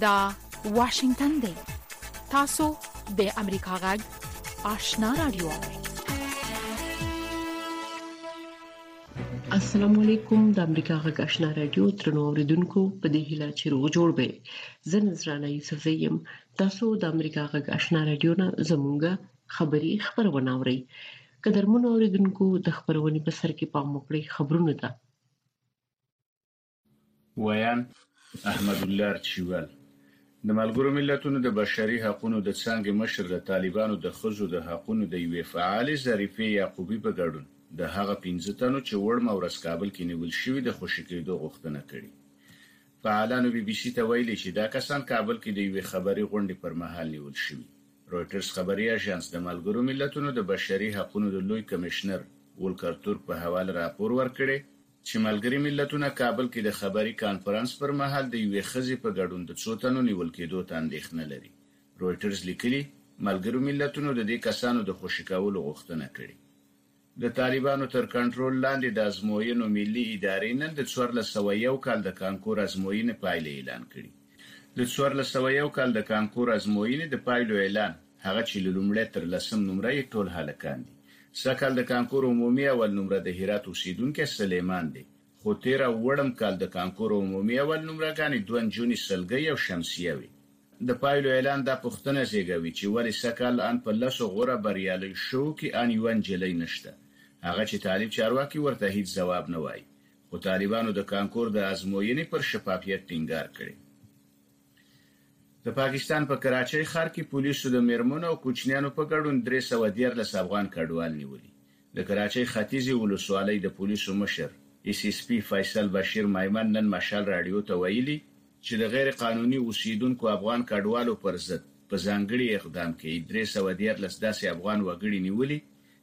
دا واشنگتن دی تاسو د امریکا غږ آشنا رادیو السلام علیکم د امریکا غږ آشنا رادیو ترنو اوریدونکو په دې هیله چې روغ جوړ به زه نذرانه یوسف زیم تاسو د امریکا غږ آشنا رادیو نه زمونږه خبری خبرونه اوري قدرمن اوریدونکو د خبرونې په سر کې پام وکړئ خبرونه ده ویان احمد الله ارچیوال د ملګرو ملتونو د بشري حقوقو د څنګه مشر د طالبانو د خزو د حقوقو د یوې فعال ظریفې یعقوبي په ګډون د هغه 15 تنو چې وړمه ورځ کابل کې نیول شوی د خوشی کېدو غوښتنه کړې فعالانو بي بي سي ته ویلي چې دا کسان کابل کې د یوې خبري غونډې پر مهال نیول شوی رویټرز خبري اژانس د ملګرو ملتونو د بشري حقونو د لوی کمېشنر ولکر تورک په حواله راپور ورکړی چې ملګري ملتونه کابل کې د خبري کانفرنس پر مهال د یوې ښځې په ګډون د څو تنو نیول کېدو ته اندېښنه لري. رویټرز لیکلي، ملګرو ملتونو د دې کسانو د خوشې کولو غوښتنه کړې. د طالبانو تر کنټرول لاندې د ازموینو ملي ادارې نن د څوارلس سوه یو کال د کانکور ازموینې پایلې اعلان کړي. د څوارلس سوه یو کال د کانکور ازموینې د پایلو اعلان، هغه چې له لومړی تر لسم نمره یې ټول هلکان دي. سږ کال د کانکور عمومي اول نمره د هرات اوسېدونکی سلیمان دی. خو تېره اوړم کال د کانکور عمومي اول نمره ګانې دوه نجونې سلګۍ او شمسیه وې. د پایلو اعلان دا پوښتنه زېږوي چې ولې سږکال ان په لسو غوره بریالیو شوو کې ان یوه نجلۍ نشته؟ هغه چې طالب چارواکي ورته هیڅ ځواب نه وايي، خو طالبانو د کانکور د ازموینې پر شفافیت ټینګار کړی. د پاکستان په کراچۍ ښار کې پولیسو د مېرمنو او کوچنیانو په ګډون درې سوه دیارلس افغان کډوال نیولي. د کراچۍ ختیځې ولسوالۍ د پولیسو مشر ایس ایس پي فیصل بشیر میمن نن مشال راډیو ته ویلي، چې د غیر قانوني اوسېدونکو افغان کډوالو پر ضد په ځانګړي اقدام کې یې درې سوه دیارلس داسې افغان وګړي نیولي،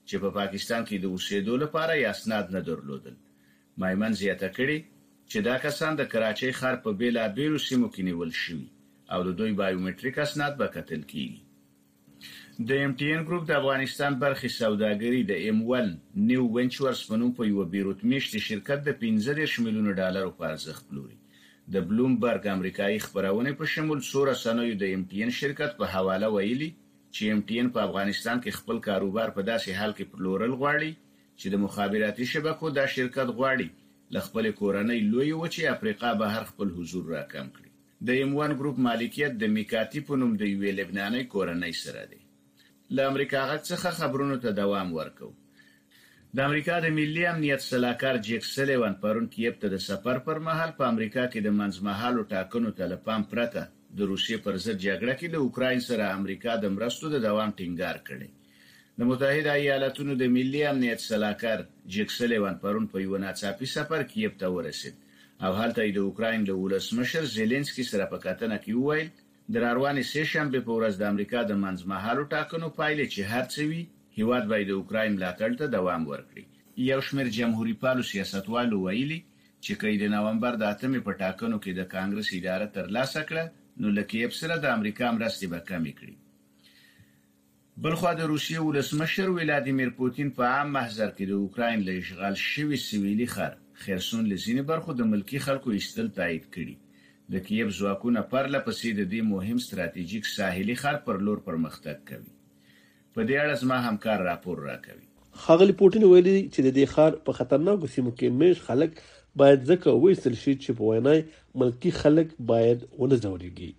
چې په پاکستان کې د اوسېدو لپاره یې اسناد نه درلودل ميمن زياته کړې، چې دا کسان د کراچۍ ښار په بېلا بېلو سيمو کې نيول شوي او د دوی بايومټريک اسناد به کتل کېږي. د اېم ټي اېن ګروپ د افغانستان برخې سوداګري د اېم ون نيو وينچورز په نوم په يوه بېروت مېشتي شرکت د پنځه دېرش ميليونو ډالرو په ارزښت پلوري. د بلوم برګ امريکايي خپرونې په شمول څو رسنيو د اېم ټي اېن شرکت په حواله ويلي، چې اېم ټي اېن په افغانستان کې خپل کاروبار په داسې حال کې پلورل غواړي، چې د مخابراتي شبکو دا شرکت غواړي له خپلې کورنۍ لویې وچې افریقا بهر خپل حضور راکم کړي. د ایم ون ګروپ مالکیت د میکاتي په نوم د یوې لبنانۍ کورنۍ سره دی. له امریکا غږ څخه خبرونو ته دوام ورکوو. د امریکا د ملي امنیت سلاکار جیک سلیوان پرون کییف ته د سفر پر مهال په امریکا کې د منځمهالو ټاکنو ته له پام پرته د روسیې پر ضد جګړه کې له اوکراین سره امریکا د مرستو د دوام ټینګار کړی. د متحده ایالتونو د ملي امنیت سلاکار جیک سلیوان پرون په یوه ناڅاپي سفر کییف ته ورسېد او هلته یې د اوکراین له ولسمشر زیلینسکي سره په کتنه کې وویل، د راروانې سې شنبې په ورځ د امریکا د منځمهالو ټاکنو پایلې چې هر څه وي، هېواد باید د اوکراین ملاتړ ته دوام ورکړي. یو شمېر جمهوري پالو سیاستوالو ویلي، چې که یې د نومبر د اتمې په ټاکنو کې د کانګرس اداره ترلاسه کړه، نو له کییف سره د امریکا مرستې به کمې کړي. بلخوا د روسیې ولسمشر ولادیمیر پوتین په عام محضر کې د اوکراین له اشغال شوي سویلي ښار خرسون له ځینې برخو د ملکي خلکو ایستل تایید کړي. د کییف ځواکونه پرله پسې د دې مهم ستراتیژیک ساحلي ښار پر لور پرمختګ کوي. په دې اړه زما همکار راپور راکوي. ښاغلي پوتین ویلي دي چې د دې ښار په خطرناکو سیمو کې مېشت خلک باید ځکه وایستل شي چې په وینا یې ملکي خلک باید ونه ځورېږي.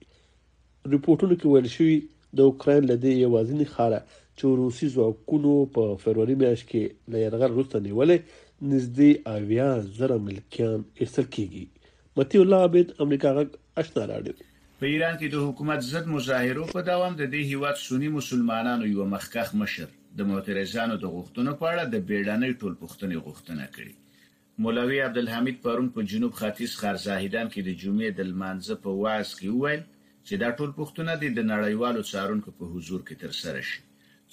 رپوټونو کې ویل شوي د اوکراین له دې یوازیني ښاره چې روسي ځواکونو په فروری میاشت کې له یرغل وروسته نیولی نږدې اویا زره ملکیان ایستل کیږي مطیع الله عابد امریکا غږ اشنا راډیو په ایران کې د حکومت ضد مظاهرو په دوام د دې هیواد سني مسلمانانو یوه مخکښ مشر د معترضانو د غوښتنو په اړه د بیړنۍ ټولپوښتنې غوښتنه کړې. مولوي عبدالحمید پرون په جنوب ختیځ ښار زاهدان کې د جمعې د لمانځه په وعظ کې وویل چې دا ټول پوښتونه دې د نړیوالو څارونکو په حضور کې ترسره شي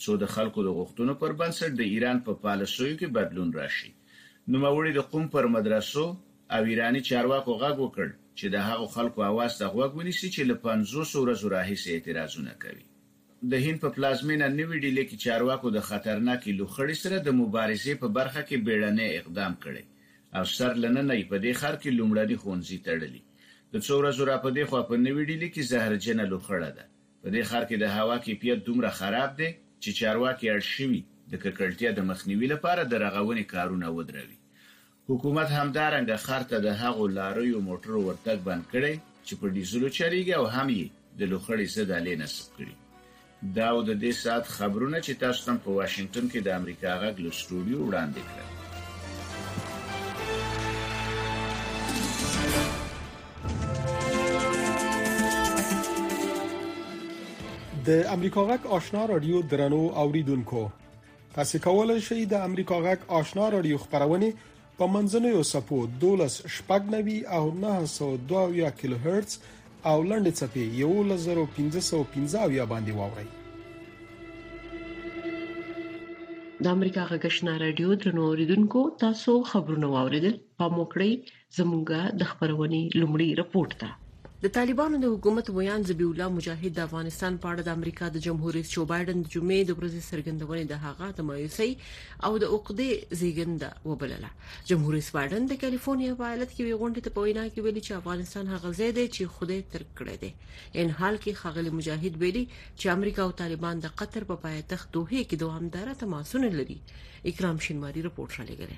څو د خلکو د غوښتنو پر بنسټ د ایران په پالیسیو کې بدلون راشي. نوموړي د قم پر مدرسو او ایراني چارواکو غږ وکړ چې د هغو خلکو اواز ته غوږ ونیسي چې له پنځوسو ورځو راهیسې اعتراضونه کوي. د هند په پلازمېنه نوي ډیلې کې چارواکو د خطرناکې لوخړې سره د مبارزې په برخه کې بېړنی اقدام کړی او سر له ننه یې په دې ښار کې لومړني ښوونځي تړلي. د څو ورځو راپدېخوا په نوي ډیلې کې زهرجنه لوخړه ده. په دې ښار کې د هوا کیفیت دومره خراب دی چې چارواکي اړ شوي د ککړتیا د مخنیوي لپاره د رغونې کارونه ودروي حکومت همدارنګه ښار ته د هغو لاریو موټرو ورتګ بند کړی چې په ډیزلو چلیږي او هم یې د لوخړې ضد الې نصب کړي. دا و د دې ساعت خبرونه چې تاسو ته مو په واشنګټن کې د امریکا غږ له سټوډیو وړاندې کړل. د امریکا غږ آشنا راډیو درنو اوریدونکو! تاسو کولای شئ د امریکا غږ آشنا رادیو خبرونه په منځنوي سپو 12 شپږنوي او 902 کیلو هرتز او لنډ چپی 11515 باندې واوري د امریکا غږ آشنا رادیو درنو اوریدونکو تاسو خبرونه واوریدل په موکړی زمونږ د خبرونې لومړی رپورټ ته د طالبانو د حکومت ویاند ذبیح الله مجاهد د افغانستان په اړه د امریکا د جمهور رئیس جو بایډن د جمعې د ورځې څرګندونې د هغه د مایوسۍ او د عقدې زیږنده وبلله جمهور رئیس بایډن د کالیفورنیا په ایالت کې وی غونډې ته په وینا کې ویلي چې افغانستان هغه ځای دی چې خدای ترک کړی دی ان حال کې خغلی مجاهد ویلي چې امریکا او طالبان د قطر په پایتخت دوحه کې دوامدار تماسونه لري اکرام شینواری رپورټ را لګره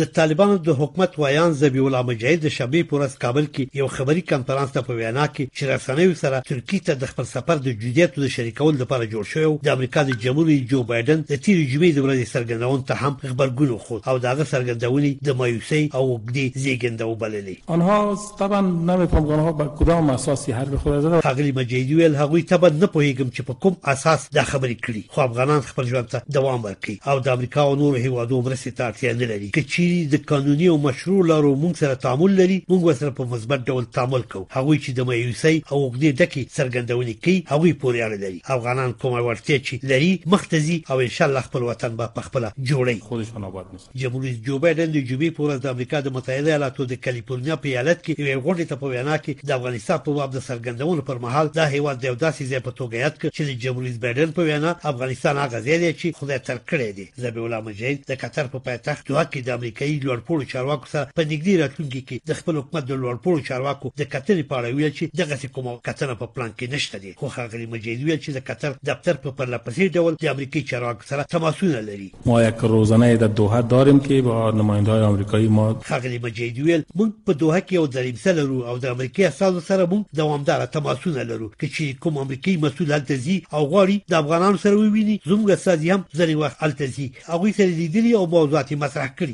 د طالبانو د حکومت ویاند ذبیح الله مجاهد د شنبې په ورځ کابل کې یو خبري کنفرانس ته په وینا کې چې رسنیو سره ترکیې ته د خپل سفر د جدیاتو د شریکولو لپاره جوړ شوی د امریکا د جمهور رئیس جو بایډن د تیرې جمعې د ورځې څرګندونو ته هم غبرګون وښود او د هغه څرګندونې د مایوسۍ او اوږدې زیږنده وبللې آنها طبعا نمیفهم که آنها بر کدام اساس یه حرف خود زده ښاغلي مجیدي ویل هغوی طبعا نه پوهیږم چې په کوم اساس دا خبرې کړي خو افغانان خپل ژوند ته دوام ورکړي او د امریکا او نورو هیوادو مرستې ته اړتیا نه لري که چیري د قانوني او مشروع لارو مونږ سره تعامل لري مونږ ورسره په مثبت ډول تعامل کوو هغوی چې د مایوسۍ او عقدې ډکې څرګندونې کوي هغوی پورې اړه لري افغانان کومه وړتیا چې لري مخته ځي او انشاءالله خپل وطن به پخپله جوړوي خودشان آباد جمهوررئیس جو بایډن د جمعې په ورځ د امریکا د متحده ایالاتو د کالیفورنیا په ایالت کې یوې غونډې ته په وینا کې د افغانستان په باب د څرګندونو پر مهال دا هیواد د یو داسې ځای په توګه یاد کړ چې د جمهوررئیس بایډن په وینا افغانستان هغه ځای دی چې خدای ترک کړی دی ذبیح الله مجاهد د قطر په پایتخت دوحه کې د امریکایي لوړپوړو چارواکو سره په نږدې راتلونکي کې د خپل حکومت د لوړپوړو چارواکو د کتنې په اړه ویل چې دغسې کومه کتنه په پلان کې نشته دی خو ښاغلي مجاهد ویل چې د قطر دفتر په پرله پسې ډول د امریکایي چارواکو سره تماسونه لري ما یک روزنه در دوحه داریم که با نماینده های آمریکایی ما ښاغلي مجید وویل موږ په دوحه کې یو دریمسه لرو او د امریکې استازو سره موږ دوامداره تماسونه لرو که چیرې کوم امریکایي مسول هلته ځي او غواړي د افغانانو سره وویني زموږ استازي هم ځینې وخت هلته ځي هغوی سره لیدلي او موضوعات یې مطرح کړي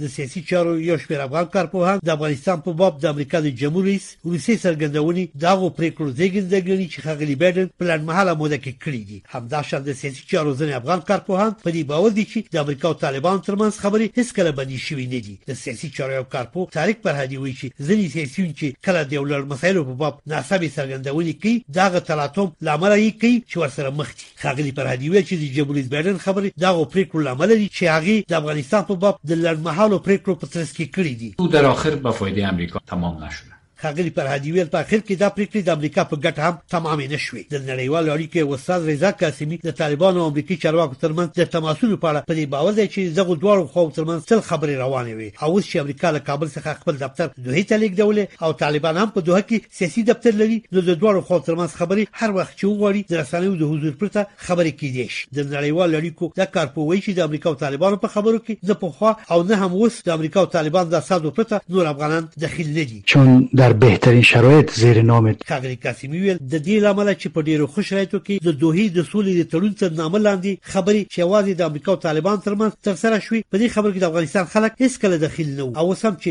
د سیاسي چارو یو شمېر افغان کارپوهان د افغانستان په باب د امریکا د جمهور رئیس وروستۍ څرګندونې د هغو پریکړو زیږنده ګڼي چې ښاغلي بایډن په لنډمهاله موده کې کړي دي همداشان د سیاسي چارو ځینې افغان کارپوهان په دې باور دي چې د امریکا او طالبانو ترمنځ خبرې هیڅکله بندې شوې نه دي د سیاسي چارو یو کارپوه طارق فرهادي وایي چې ځینې سیاسیون چې کله د یو لړ مسایلو په باب ناسمې څرګندونې کوي د هغه تلاطم له امله یې کوي چې ورسره مخ دي ښاغلي فرهادي وویل چې د جمهوررئیس بایډن خبرې د هغو پرېکړو له امله دي چې هغې د افغانستان په باب د لنډمهالو پرېکړو په ترڅ کې کړې دي. او در آخر به فایده امریکا تمام نشوه. ښاغلي فرهادي ویل په اخر کې دا پرېکړې د امریکا په ګټه هم تمامې نه شوې. د نړیوالو اړیکو یو استاد رضا قاسمي د طالبانو او امریکي چارواکو ترمنځ د تماسونو په اړه په دې باور دی چې دغو دواړو خواوو ترمنځ تل خبرې روانې وې او اوس چې امریکا له کابل څخه خپل دفتر دوحې ته لېږدولی او طالبان هم په دوحه کې سیاسي دفتر لري نو د دواړو خواو ترمنځ خبرې هر وخت چې وغواړي د رسنیو د حضور پرته خبرې کېدای شي د نړیوال اړیکو دا کارپوه وایي چې د امریکا او طالبانو په خبرو کې نه پخوا او نه هم اوس د امریکا او طالبان د اسادو پرته نور افغانان دخیل نه دي چون در بهترین شرایط زیر نام ښاغلي قاسمي ویل د دې لامل چې په ډیرو ښه شرایطو کې د دوحې د سولې د تړون تر نامه لاندې خبرې چې یوازې د امریکا او طالبان ترمنځ ترسره شوې په دې خبرو کې د افغانستان خلک هیڅکله دخیل نه وو او اوس هم چې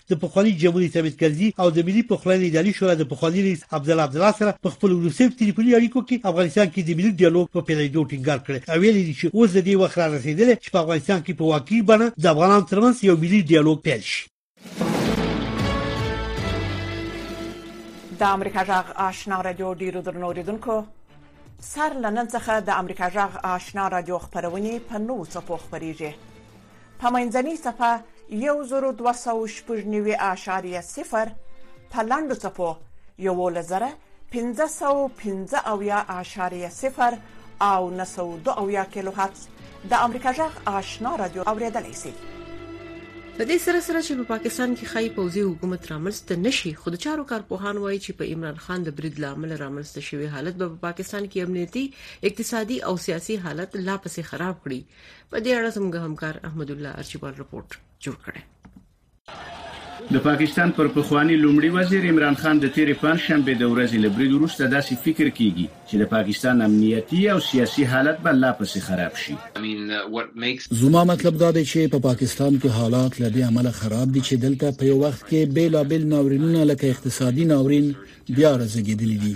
د پخواني جمهوري سمیت کرزي او د ملي پخلاینې اداري شورا د پخواني رئیس عبدالله عبدالله سره په خپل وروستیو تلیفوني اړیکو کې افغانستان کې د ملي ډیالوګ په پیلېدو ټینګار کړی او ویلي دي چې اوس د دې وخت را رسېدلی چې په افغانستان کې په واقعي بڼه د افغانانو ترمنځ یو ملي ډیالوګ پیل شي د امریکا جغ آشنا رادیو ډیرو درنو اوریدونکو سر لنن څخه د امریکا جغ آشنا رادیو خبرونه په نو څپو خبريږي په منځنۍ صفحه یو زرو دوه سوه شپږ نوي اعشاریه صفر په لنډو څپو یوولس زره پنځه سوه پنځه اویا اعشاریه صفر او نهه سوه دوه اویا کیلو هرتز د امریکا غږ آشنا رادیو اورېدلی شي په دې سره سره چې په پاکستان کې خای پوځي حکومت رامنځته نشي خو د چارو کارپوهان وایي چې په عمران خان د برید لامل رامنځته شوی حالت به په پاکستان کې امنیتي اقتصادي او سیاسي حالت لا پسې خراب کړي په دې اړه زموږ همکار احمد الله ارچیبال رپورت جوړ کړی د پاکستان پر پخوانی لومړي وزیر عمران خان د تیرې پنځشنبه د ورځې له برید وروسته داسې فکر کیږي چې د پاکستان امنیتي او سیاسي حالت به لا پسې خراب شي زما مطلب دا دی چې په پاکستان کې حالات له دې امله خراب دي چې دلته په یو وخت کې بیلابل ناورینونه لکه اقتصادي ناورین بیا رزګېدلي دي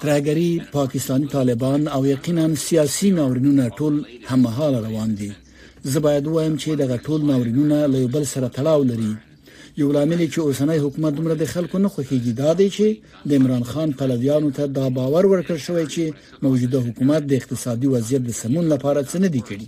ترهګري پاکستاني طالبان او یقینا سیاسي ناورینونه ټول هممهاله روان دي زه باید وایم چې دغه ټول ناورینونه له یو بل سره تړاو لري یو لامل چې اوسنۍ حکومت دومره د خلکو نه خوخیږي دا دی چې د عمران خان پلویانو ته دا باور ورکړ شوی چې موجوده حکومت د اقتصادي وضعیت د سمون لپاره څه نه دی کړی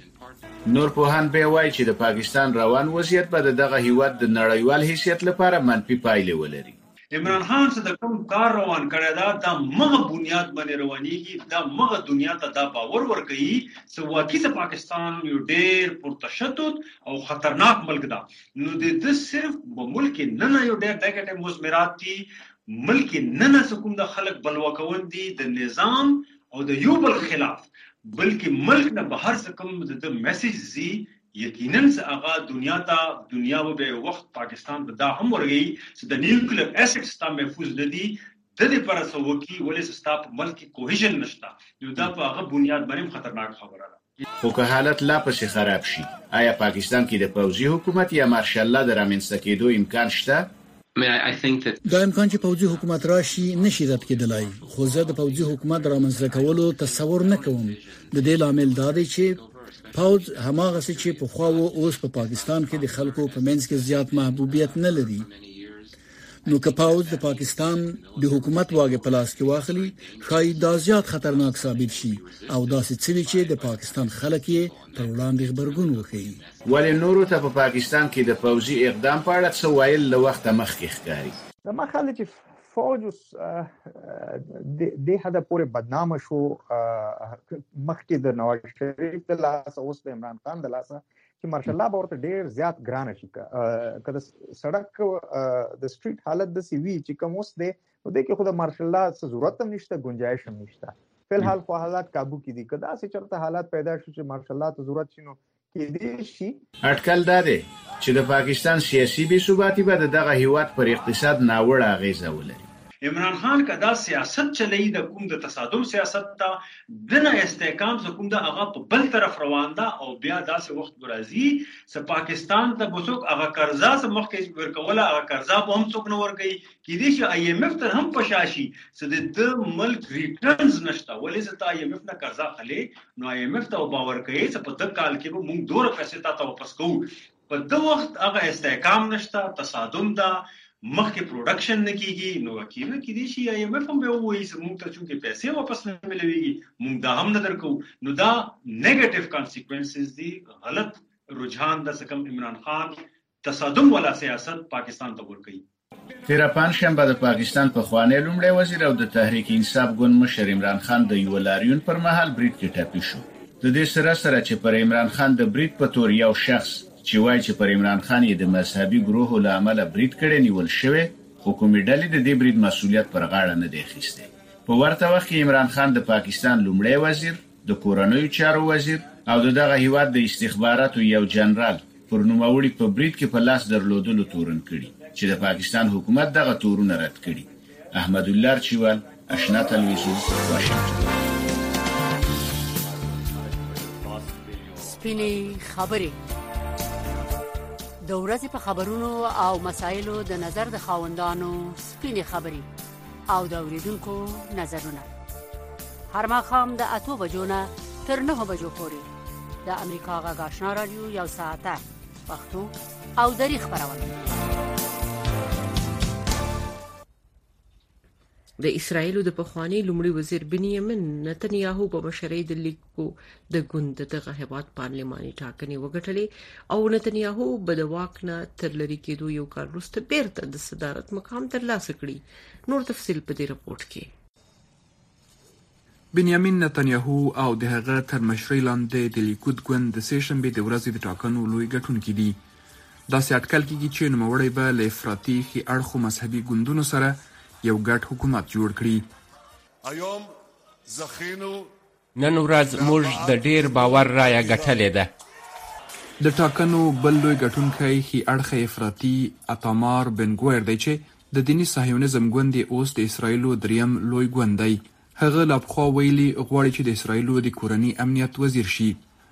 نور پوهان به وایي چې د پاکستان روان وضعیت به دغه هیواد د نړیوال حیثیت لپاره منفي پایلې ولري عمران خان څه د کوم کار روان کړی دا دا مغه بنیاد باندې روانيږي دا مغه دنیا ته دا باور ورکړي چې واقعي د پاکستان یو ډېر پرتشدد او خطرناک ملک دا نو د د صرف په ملک نه نه یو ډېر ډېګټه مزمرات دي ملک نه نه کوم د خلک بلوا کوون دي د نظام او د یو بل خلاف بلکې ملک نه بهر څه کوم د میسج زی یقیناً څه هغه دنیا ته دنیا به به وخت پاکستان به دا هم ورغی چې د نیوکلیر اسټ ستا محفوظ نه دي د دې پر څه وکی ولې ستا په ملک کې کوهیژن نشته نو دا په هغه بنیاد باندې خطرناک خبره ده خو که حالت لا پسې خراب شي آیا پاکستان کې د پوځي حکومت یا مارشال لا د رامنځته کېدو امکان شته دا امکان چې پوځي حکومت راشي نه شي رد کېدلای، خو زه د پوځي حکومت د رامنځته کولو تصور نه کوم، د دې لامل دا دی چې پوځ هماغه څه چې پخوا وو اوس په پاکستان کې د خلکو په منځ کې زیات محبوبیت نه لري، نو که پوځ د پاکستان د حکومت واګې په لاس کې واخلي ښايي دا زیات خطرناک ثابت شي او داسې څه وي چې د پاکستان خلک یې پر وړاندې غبرګون وښيي. ولې نورو ته په پاکستان کې د پوځي اقدام په اړه څه ویل له وخته مخکې ښکاري؟ زما خیال دی چې فوج اوس دې حده پورې بدنامه شو، مخکې د نواز شریف د لاسه اوس د عمران خان د لاسه چې مارشال لا به ورته ډېر زیات ګران شي که د سړک د سټریټ حالت داسې وي چې کوم اوس دی نو دې کې خو د مارشل لا څه ضرورت هم نشته گنجائش هم نشته فل حال خو حالات काबू کې دي کدا سي چرته حالات پیدا شو چې مارشل لا ته ضرورت شینو کې دي شي اټکل دا دی چې د پاکستان سیاسي بې ثباتي به د دغه هیواد پر اقتصاد ناوړه اغیزه ولري. عمران خان که دا سیاست چلوي دا کوم د تصادم سیاست ده دنه استحکام څه کوم ده هغه په بل طرف روان ده او بیا داسې وخت به راځي څه پاکستان ته به څوک هغه قرضه څه مخکې ورکوله هغه قرضه به هم څوک نه ورکوي کیدې شي آی ایم اف تر هم په شاشي چې د د ملک ریټرنز نشته ولې زه ته آی ایم اف نه قرضه خلې نو آی ایم اف ته باور کوي چې په د کال کې به موږ دوره پیسې تا ته واپس کوو په د وخت هغه استحکام نشته تصادم ده مخکې پروډکشن نه کیږي نو کیږي کې دي شي آی ایم اف هم به وایي چې موږ ته چې پیسې واپس نه ملويږي موږ دا هم نه درکو نو دا نیگیټیو کانسیکوینسز دي غلط رجحان د سکم عمران خان تصادم ولا سیاست پاکستان ته ورکوي. تېره پنجشنبه د پاکستان پخوانی لومړی وزیر او د تحریک انصاف ګوند مشر عمران خان د یوه لاریون پر مهال برید کې ټپي شو. د دې سره سره چې پر عمران خان د برید په تور یو شخص چې وايي چې پر عمران خان یې د مذهبي ګروهو له امله برید کړی نیول شوی خو کومې ډلې د دې برید مسوولیت پر غاړه نه دی اخیستی. په ورته وخت کې عمران خان د پاکستان لومړی وزیر، د کورنیو چارو وزیر او د دغه هیواد د استخباراتو یو جنرال پر نوموړي په برید کې په لاس درلودلو تورن کړي چې د پاکستان حکومت دغه تورونه رد کړي. احمدالله ارچیوال، اشنا تلویزیون، واشنګټن. سپینې خبرې د ورځې په خبرونو او مسایلو د نظر د خاوندانو سپینې خبرې او د اوریدونکو نظرونه هر مخام د اتو بجو نه تر نه بجو پورې د امریکا غږ آشنا رادیو یو ساعته پښتو او دری خبرونه د اسرایل د پخوانی لومړي وزیر بنیامین نتنیاهو په مشرۍ د لیک خو د ګوند د دغه هیواد پارلماني ټاکنې وګټلې او نتنیاهو به د واک نه تر لری کېدو یو کال وروسته بیرته د صدارت مقام ترلاسه کړي نور تفصيل په دې رپورت کې بنیامین نتنیاهو او د هغه تر مشرۍ لاندې د لیکود ګوند د سې شنبې د ورځې د ټاکنو لوی ګټونکي دي داسې اټکل کیږي چې نوموړی به له افراطي ښي اړخو مذهبي ګوندونو سره یو ګډ حکومت جوړ کړي ایام زخینو نن ورځ موږ د ډېر باور رایه ګټلې ده. د ټاکنو بل لوی ګټونکی ښي اړخی افراطي اتامار بن ګویر دی چې د دیني صهیونیزم ګوند یې اوس د اسراییلو دریم لوی ګوند دی. هغه لا پخوا ویلي غواړي چې د اسراییلو د کورني امنیت وزیر شي.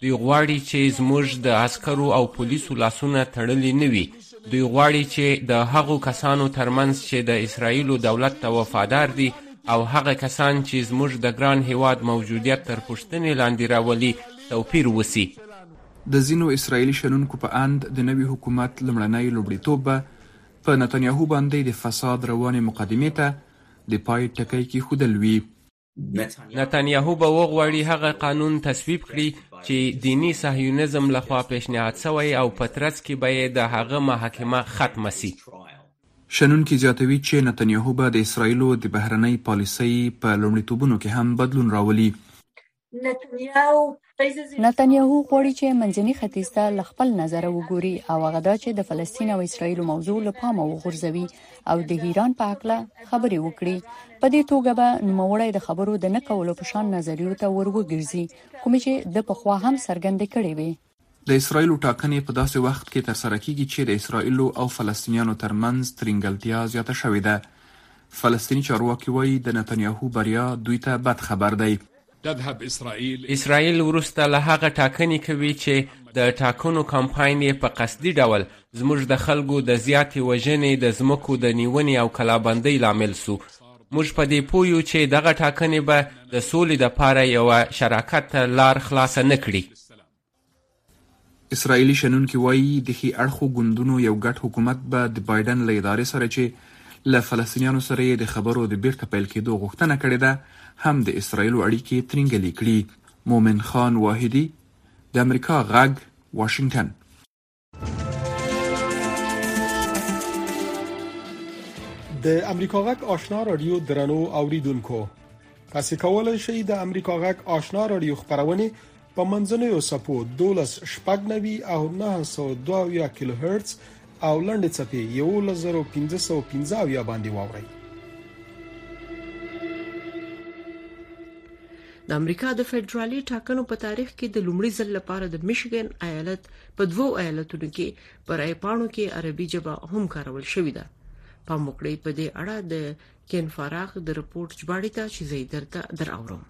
دوی غواړي چې زموږ د عسکرو او پولیسو لاسونه تړلي نه وي دوی غواړي چې د هغو کسانو ترمنځ چې د اسراییلو دولت ته وفادار دي او هغه کسان چې زموږ د ګران هیواد موجودیت تر پوښتنې لاندې راولي توپیر وسی د ځینو اسراییلي شنونکو په اند د نوي حکومت لومړنی لومړیتوب به په نتانیاهو باندې د فساد روانې مقدمې ته د پای ټکی کېښودل وي. نتانیاهو به وغواړي هغه قانون تصویب کړي چې دینی صهیونیزم لخوا پیشنهاد سوی او په ترڅ کې به یې د هغه محاکمه ختمه سي شنونکي زیاتوي چې نتانیاهو به د اسرائیلو د بهرنۍ پالیسۍ په لومړیتوبونو کې هم بدلون راولي. نتنیاهو غواړي چې منځني ختیځ ته له خپل نظره وګوري او هغه دا چې د فلسطین او اسرایل موضوع له پامه وغورځوي او د ایران په حق له خبرې وکړي په دې توګه به نوموړی د خبرو د نه کولو په شان نظریو ته وروګرځي کوم چې د پخوا هم څرګندې کړې وي د اسرایل ټاکنې په داسې وخت کې تر سره کیږي چې د اسرایل او فلسطینیانو ترمنځ ترینګلتیا زیاته شوې ده فلسطیني چارواکي وایي د نتنیاهو بریا دوی ته بد خبر دی تذهب اسرائیل اسرائیل وروسته له هغه ټاکنې کوي چې د ټاکنو کمپاین یې په قصدي ډول زموږ د خلکو د زیاتې وژنې د ځمکو د نیونې او کلابندۍ لامل سو موږ په دې پوه یو چې دغه ټاکنې به د سولې دپاره یوه شراکت ته لار خلاصه نه کړي اسراییلي شنونکي وايي، د ښي اړخو ګوندونو یو ګډ حکومت به د بایډن له ادارې سره چې له فلسطینیانو سره یې د خبرو د بیرته پیل کېدو غوښتنه کړې ده، هم د اسراییلو اړیکې ترینګلې کړي. مومن خان واحدي، د امریکا غږ، واشنګټن. د امریکا غږ آشنا رادیو درنو اوریدونکو تاسو کولای شئ د امریکا غږ آشنا رادیو خبرونه په منځنوي سپو 12 شپږنوي او 902 کیلو هرتز او لنډ چپی 11515 یا باندې واورئ د امریکا د فدرالي ټاکنو په تاریخ کې د لومړي ځل لپاره د میشیګن ایالت په دوو ایالتونو کې پر ایپانو کې عربي ژبه هم کارول شوې ده پام وکړئ په دې اړه د کین فراغ د رپورت ژباړې ته چې زه درته دراورم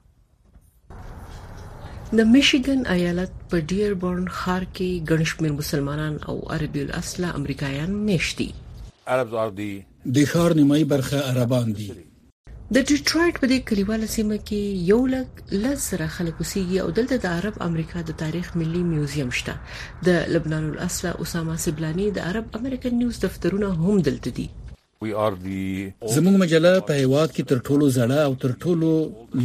د میشیګن ایالت په ډیربورن ښار کې ګڼشمیر مسلمانان او عربي الاصله امریکایان میشتي د ښار نیمایي برخه عربان دي د ډیټرایټ په دې کلیواله سیمه کې یو لک لس زره خلک اوسېږي او دلته د عرب امریکا د تاریخ ملي میوزیم شته د لبنان الاصل اسامه سبلانی د عرب امریکن نیوز دفترونه هم دلته دي زموږ مجله په هیواد کې تر ټولو زړه او تر ټولو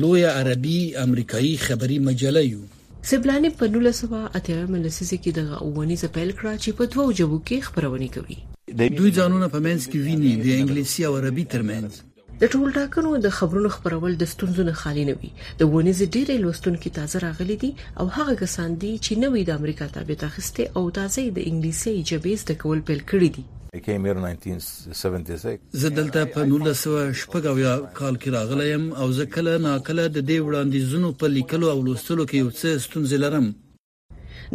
لویه عربي امریکایي خبري مجله یو سیبلاني په نولس سوه اتیاومه لسیزه کې دغه اوونیزه پیل کړه چې په دوو ژبو کې خپرونې کوي. دوی ځانونه په منځ کې ویني، د انګلیسي او عربي تر منځ. د ټولټاکنو د خبرونو خپرول د ستونزو نه خالي نه وي. د اوونیزې ډېری لوستونکي تازه راغلي دي او هغه کسان دي چې نوي د امریکا تابعیت اخیستی او تازه یې د انګلیسۍ ژبې زده کول پیل کړي دي. زه دلته په نولس سوه شپږ اویا کال کې راغلی یم او زه کله ناکله د دې وړاندیزونو په لیکلو او لوستلو کې یو څه ستونزې لرم.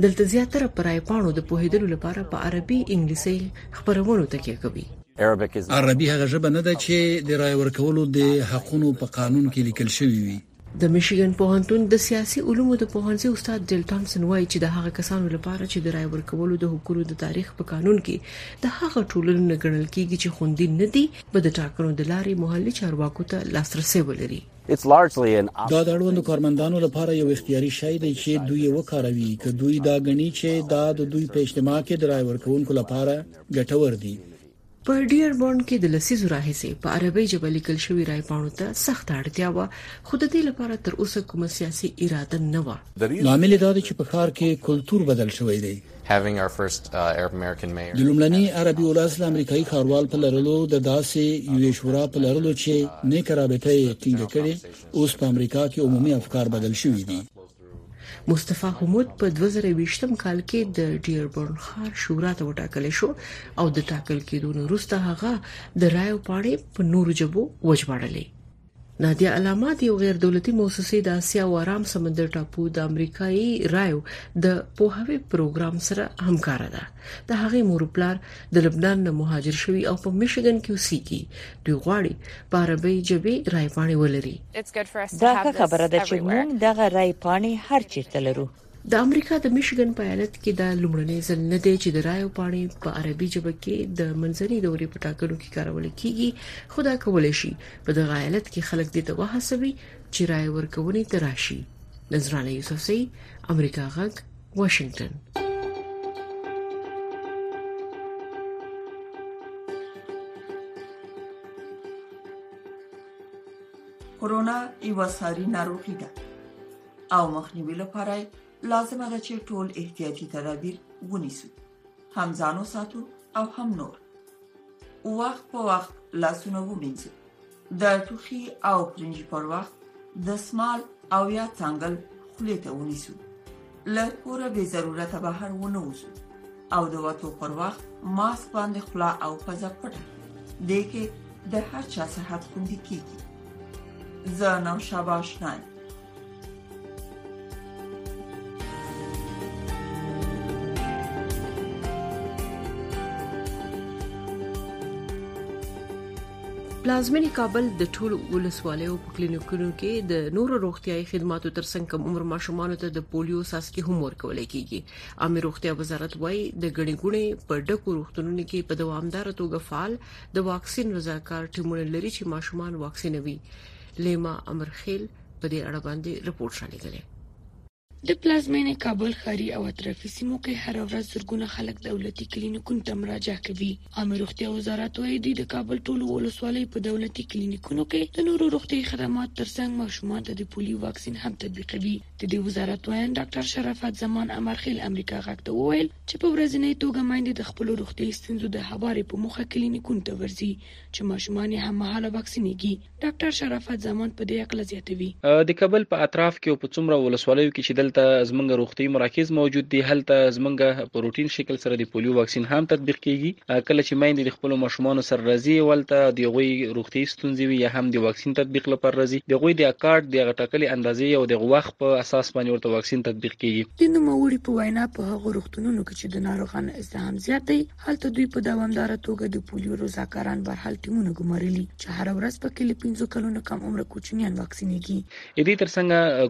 دلته زیاتره په رایپاڼو د پوهېدلو لپاره په عربي، انګلیسي خپرونو تکیه کوي. عربي هغه ژبه نه ده چې د رای ورکولو د حقونو په قانون کې لیکل شوې وي. د میشیګن پوهنتون د سیاسي علومو د پوهنځي استاد جل ټامسن وایي چې د هغه کسانو لپاره چې د رای ورکولو د حقوقو د تاریخ په قانون کې د هغه ټولنو نه ګڼل کیږي چې خوندي نه دي به د ټاکنو د لارې محلي چارواکو ته لاسرسي ولري دا د اړوندو کارمندانو لپاره یو اختیاري شی دی چې دوی یې وکاروي که دوی دا غني چې دا د دوی په اجتماع کې د رای ورکونکو لپاره ګټور دي په ډیر بونډ کې د لسیزو راهیسې په عربي ژبه لیکل شوی رایپاڼو ته سخت اړتیا و خو د دې لپاره تر اوسه کومه سیاسي اراده نه و لامل دا دی چې په ښار کې کلتور بدل شوی دی having our first uh, Arab American mayor د لومړني عربي ولس له امریکایي ښاروال په لرلو د داسې یوې شورا په لرلو چې نیک رابطه یې ټینګه کړې اوس په امریکا کې عمومي افکار بدل شوي دي مصطفی حمود په 2020م کال کې د ډیربورن ښار شورا ته وټاکل شو او د ټاکل کېدو وروسته هغه د رایو پاڼې په نورو جبو وژباړلې نادیا علامات یو غیر دولتي موسسه د اسیا او آرام سمندر ټاپو د امریکایي رایو د پوهاوی پروګرام سره همکار ده د هغې مور پلار د لبنان نه مهاجر شوی او په میشیګن کې اوسېږي دوی غواړي په عربي ژبه رای پاڼې ولري دا ښه خبره ده چې موږ دغه رای پاڼې هر چیرته لرو د امریکا د میشیګن په ایالت کې دا لومړنی ځل نه دی چې د رایو پاڼې په عربي ژبه کې د منځنۍ دورې په ټاکنو کې کارول کیږي خو دا کولای شي په دغه ایالت کې خلک دې ته وهڅوي چې رای ورکونې ته راشي نظرانه یوسفزۍ امریکا غږ واشنګټن. کورونا یو ساري ناروغي ده او مخنیوي لپاره لازمه ده چې ټول احتیاطي تدابیر ونیسو. هم ځانو ساتو او هم نور وخت په وخت لاسونه ومینځو د ټوخي او پرنجي پر وخت د سمال او یا څنګل خولې ته ونیسو له کوره به ضرورت بهر ونه وځو او د وټو پر وخت ماسک باندې خلا او پزه پټه د کې د هر چا صحت خوندي کیږي زه نو شاباش نه پلازمنې کابل د ټولو ولسوالیو په کلینیکونو کې د نورو روغتيایي خدماتو ترڅنګ کم عمر ماشومان ته د پولیو ساسکي هم ورکول کیږي امیر روغتیا وزارت وایي د غړي غړي په ډکو روغتونونو کې په دوامدار توګه فعال د واکسین رضاکار ټیمونه لري چې ماشومان واکسینوي لیما امرخیل په دې اړه باندې رپورټ رالیږلی. د پلازمېنې کابل ښاري او اطرافي سیمو کې هره ورځ زرګونه خلک دولتي کلینیکونو ته مراجعه کوي. عامې روغتیا وزارت وايي، دوی د کابل ټولو ولسوالیو په دولتي کلینیکونو کې د نورو روغتیايي خدماتو ترڅنګ ماشومانو ته د پولیو واکسین هم تطبیقوي. د دې وزارت ویاند ډاکټر شرافت زمان امرخیل امریکا غږ ته وویل چې په ورځینۍ توګه میندې د خپلو روغتیايي ستونزو د هوارې په موخه کلینیکونو ته ورځي چې ماشومان یې هممهاله واکسینېږي. ډاکټر شرافت زمان په دې هکله زیاتوي. د کابل په اطراف کې او په څومره ولسوالیو کې چې دلته زمونږ روغتیايي مراکز موجود دي هلته زمونږ په روټین شکل سره د پولیو واکسین هم تطبیق کیږي کله چې میندې د خپلو ماشومانو سره راځي او هلته د هغوی روغتیايي ستونزې وي یا هم د واکسین تطبیق لپاره راځي د هغوی د کارت د هغه ټاکلې اندازې او د هغه وخت په اساس باندې ورته واکسین تطبیق کیږي. د نوموړي په وینا په هغو روغتونونو کې چې د ناروغانو ازدحام زیات دی هلته دوی په دوامداره توګه د پولیو روزاکاران برحال ټیمونه ګمارلي چې هر ورځ په کې له 15 کلونو کم عمر کوچنیان واکسینېږي اې دې ترڅنګ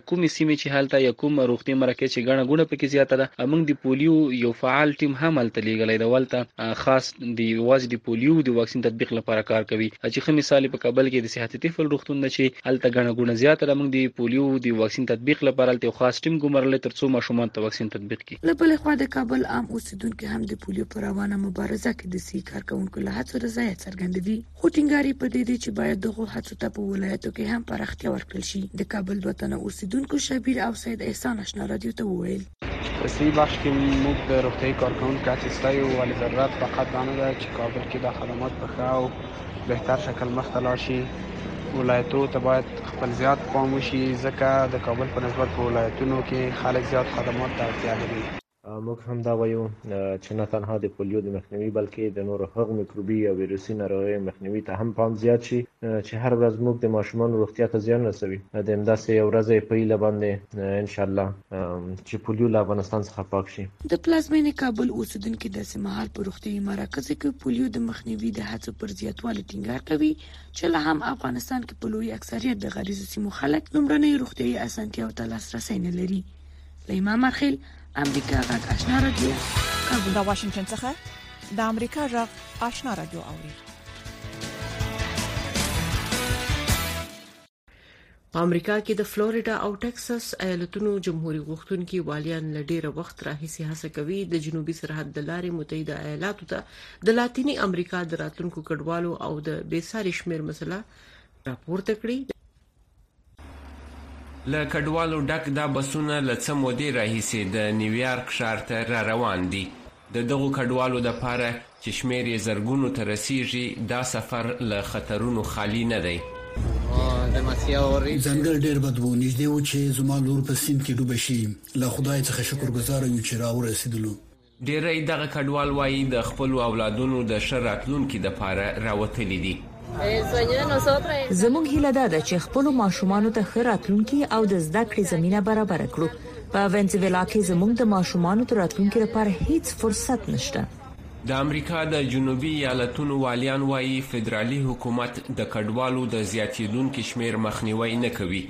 کومې سیمې چې هلته یا کوم روغتي مرکز چې ګڼه ګونه پکې زیاته ده موږ د پولیو یو فعال ټیم هم هلته لیږلی دی ولته خاص د یوازې د پولیو د واکسین تطبیق لپاره کار کوي چې ښه مثال په کابل کې د صحت طفل روغتون ده چې هلته ګڼه ګونه زیاته ده موږ د پولیو د واکسین تطبیق لپاره هلته یو خاص ټیم ګمارلی ترڅو ماشومان ته واکسین تطبیق کړي له بلې خوا د کابل عام اوسېدونکي هم د پولیو په روانه مبارزه کې د صحي کارکوونکو له هڅو رضایت څرګندوي خو ټینګار یې په دې دی چې باید دغو هڅو ته په ولایتو کې هم پراختیا ورکړل شي د کابل دوه تنه اوسېدونکو شبیر او سید احسان اشنا رادیو ته وویل په سي بخش کې موږ د روغتیايي کارکوونکو هڅې ستایو ولې ضرورت فقط دا نه ده چې کابل کې دا خدمات په ښه او بهتر شکل مخته لاړ شي ولایتو ته باید خپل زیات پام وشي ځکه د کابل په نسبت په ولایتونو کې خلک زیات خدمات ته اړتیا لري. موږ هم دا وایو چې نه تنها د پولیو د مخنیوي بلکې د نورو هغو میکروبي او ویروسي ناروغیو مخنیوي ته هم پام زیات شي چې هر ورځ موږ د ماشومانو روغتیا ته زیان رسوي د همداسې یو ورځه یې په هیله باندې ان شاءالله. چې پولیو له افغانستان څخه پاک شي. د پلازمېنې کابل اوسېدونکي داسې مهال په روغتیايي مراکزو کې پولیو د مخنیوي د هڅو پر زیاتوالي ټینګار کوي چې لا هم افغانستان کې په لوی اکثریت د غریزو سیمو خلک لومړنیو روغتیايي اسانتیاو ته لاسرسی نه لري. لیما مرخیل امریکا غږ آشنا رادیو کابل د واشنگټن څخه د امریکا غږ آشنا رادیو اوري په امریکا کې د فلوریدا او ټکساس ایالتونو جمهوریت غوښتونکي والیان له ډیره وخت راهیسې هڅه کوي د جنوبي سرحد د لارې متحده ایالاتو ته د لاتینی امریکا د راتلونکو کډوالو او د بیساري شمیر مسله راپورته کړي له کډوالو ډک دا بسونه له څه مودې راهیسې د نیویارک ښار ته را روان دي د دغو کډوالو لپاره چې شمېر یې زرګونو ته رسېږي، دا سفر له خطرونو خالي نه دی. ځنګل ډېر بد و، نږدې و چې زما لور په سیند کې ډوبه شي. له خدای څخه شکرګزاره یو چې راورسېدلو. ډېری دغه کډوال وايي، د خپلو اولادونو د ښه راتلونکي لپاره راوتلي دي. زموږ هیله دا ده چې خپل ماشومان ته ښه راتلونکي او د زده کړې زمينه برابر کړو په وینزویلا کې زموږ د ماشومان تر راتلونکي لپاره هیڅ فرصت نشته د امریکا د جنوبي ایالتونو والیان وایي فدرالي حکومت د کډوالو د زیاتیدونکي شمیر مخنیوی نه کوي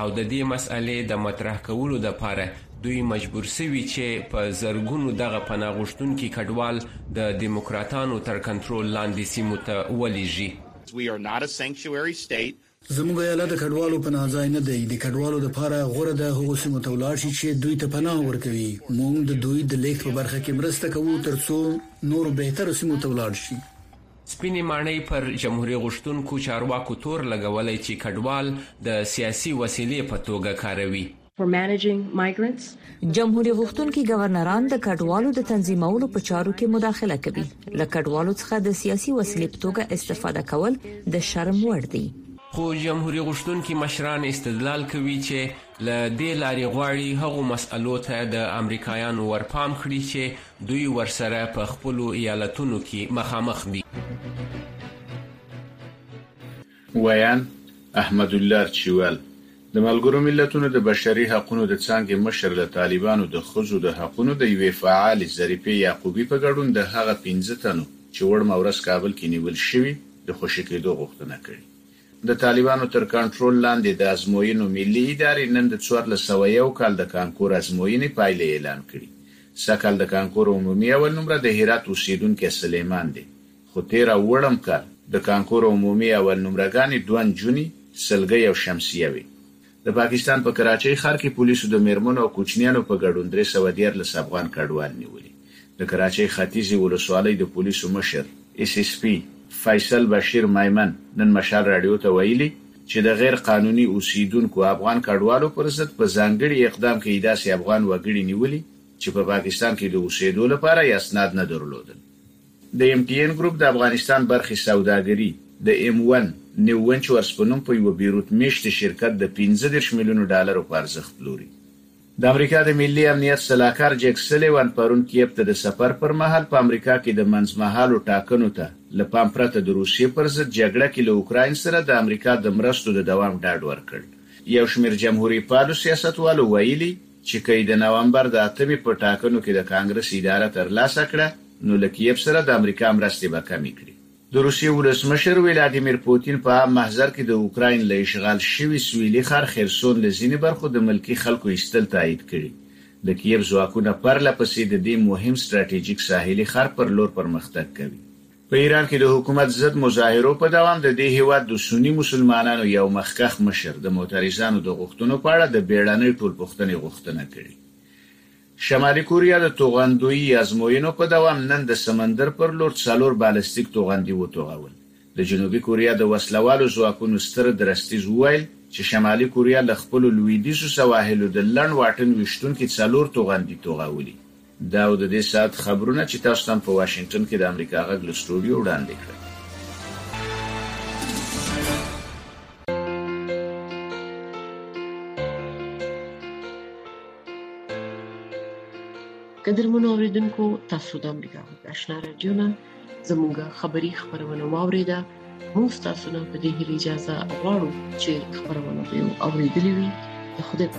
او د دې مسئلې د مطرح کولو لپاره دوی مجبور سوي چي په زرګونو دغه پناه غوښتونکي کډوال د دموکراتانو تر کنترول لاندي سیمو ته ولیږي. زموږ ایالت د کډوالو پناه ځای نه دئ. د کډوالو د پاره غوره ده هغو سیمو ته ولاړ شي چي دوی ته پناه ورکوي. موږ د دوی د لیږد په برخه کي مرسته کوو تر څو نورو بهترو سیمو ته ولاړ شي. سپیني ماڼۍ پر جمهوري غوښتونکو چارواکو تور لګولی چي کډوال د سیاسي وسیلې په توګه کاروي. جمهوري غوښتونکي ګورنران د کډوالو د تنظیمولو په چارو کې مداخله کوي له کډوالو څخه د سیاسي وسیلې په توګه استفاده کول د شرم وړ دي خو جمهوري غوښتونکي مشران استدلال کوي چې له دې لارې غواړي هغو مسئلو ته د امریکایانو ورپام کړي چې دوی ورسره په خپلو ایالتونو کې مخامخ دي ویاند احمدالله ارچیوال د ملګرو ملتونو د بشري حقونو د څانګې مشر له طالبانو د ښځو د حقونو د یوې فعالې ظریفې یعقوبي په ګډون د هغه پنځه تنو چې وړمه ورځ کابل کې نیول شوي د خوشې کېدو غوښتنه کړې. د طالبانو تر کنټرول لاندې د ازموینو ملي ادارې نن د څوارلس سوه یو کال د کانکور ازموینې پایلې اعلان کړي. سږکال د کانکور عمومي اول نمره د هرات اوسېدونکی سلیمان دی. خو تېره اوړم کال د کانکور عمومي اول نمره ګانې دوه نجوني، سلګۍ او شمسیه وې. د پاکستان په کراچۍ ښار کې پولیسو د مېرمنو او کوچنیانو په ګډون درې سوه دیارلس افغان کډوال نیولي. د کراچۍ ختیځې ولسوالۍ د پولیسو مشر، ایس ایس پي، فیصل بشیر میمن نن مشال راډیو ته ویلي چې د غیر قانوني اوسېدونکو افغان کډوالو پر ضد په ځانګړي اقدام کې یې داسې افغان وګړي نیولي چې په پاکستان کې د اوسېدو لپاره یې اسناد نه درلودل. د ایم ټي این ګروپ د افغانستان برخې سوداګري د ایم ون نیو ونچورس په نوم په یوه بیروت میشت شرکت د پنځه دېرش میلیونو ډالرو په ارزښت پلوري. د امریکا د ملي امنیت سلاکار جیک سلیوان پرون کییف ته د سفر پر مهال په امریکا کې د منځمهالو ټاکنو ته له پام پرته د روسیې پر ضد جګړه کې له اوکراین سره د امریکا د مرستو د دوام ډاډ ورکړ. یو شمېر جمهوري پالو سیاستوالو ویلي، چې که یې د نومبر د اتمې په ټاکنو کې د کانګرس اداره ترلاسه کړه، نو له کییف سره د امریکا مرستې به کمې کړي. د روسیې ولسمشر ولادیمیر پوتین په عام محضر کې د اوکراین له اشغال شوي سویلي ښار خرسون له ځینې برخو د ملکي خلکو ایستل تایید کړي. د کییف ځواکونه پرله پسې د دې مهم ستراتیژیک ساحلي ښار پر لور پرمختګ کوي. په ایران کې د حکومت ضد مظاهرو په دوام د دې هېواد د سني مسلمانانو یو مخکښ مشر د معترضانو د غوښتنو په اړه د بېړنۍ ټولپوښتنې غوښتنه کړې. شمالي کوریا د توغندويي ازموینو په دوام نن د سمندر پر لور څلور بالستیک توغندي وتوغول. د جنوبي کوریا د وسله والو ځواکونو ستر درستیز وویل چې شمالي کوریا له خپلو لویدیځو سواحلو د لنډ واټن ویشتونکي څلور توغندي توغولي. دا و د دې ساعت خبرونه چې تاسو ته هم په واشنګټن کې د امریکا غږ له سټوډیو وړاندې کړل. قدرمنو اوریدونکو تاسو د امریکا غږ آشنا راډیو نه زموږ خبری خبرونه واوریده موږ تاسو نه په دې هیله اجازه غواړو چې خبرونه به اوریدلې وي د خوده په